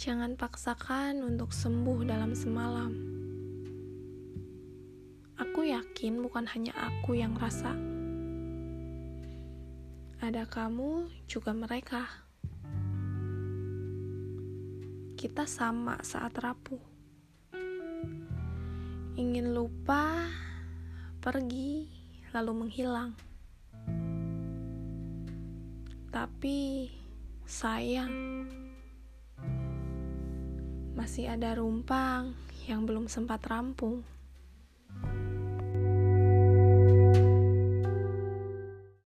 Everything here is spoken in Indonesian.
Jangan paksakan untuk sembuh dalam semalam. Aku yakin bukan hanya aku yang rasa. Ada kamu, juga mereka. Kita sama saat rapuh. Ingin lupa, pergi, lalu menghilang. Tapi sayang, masih ada rumpang yang belum sempat rampung.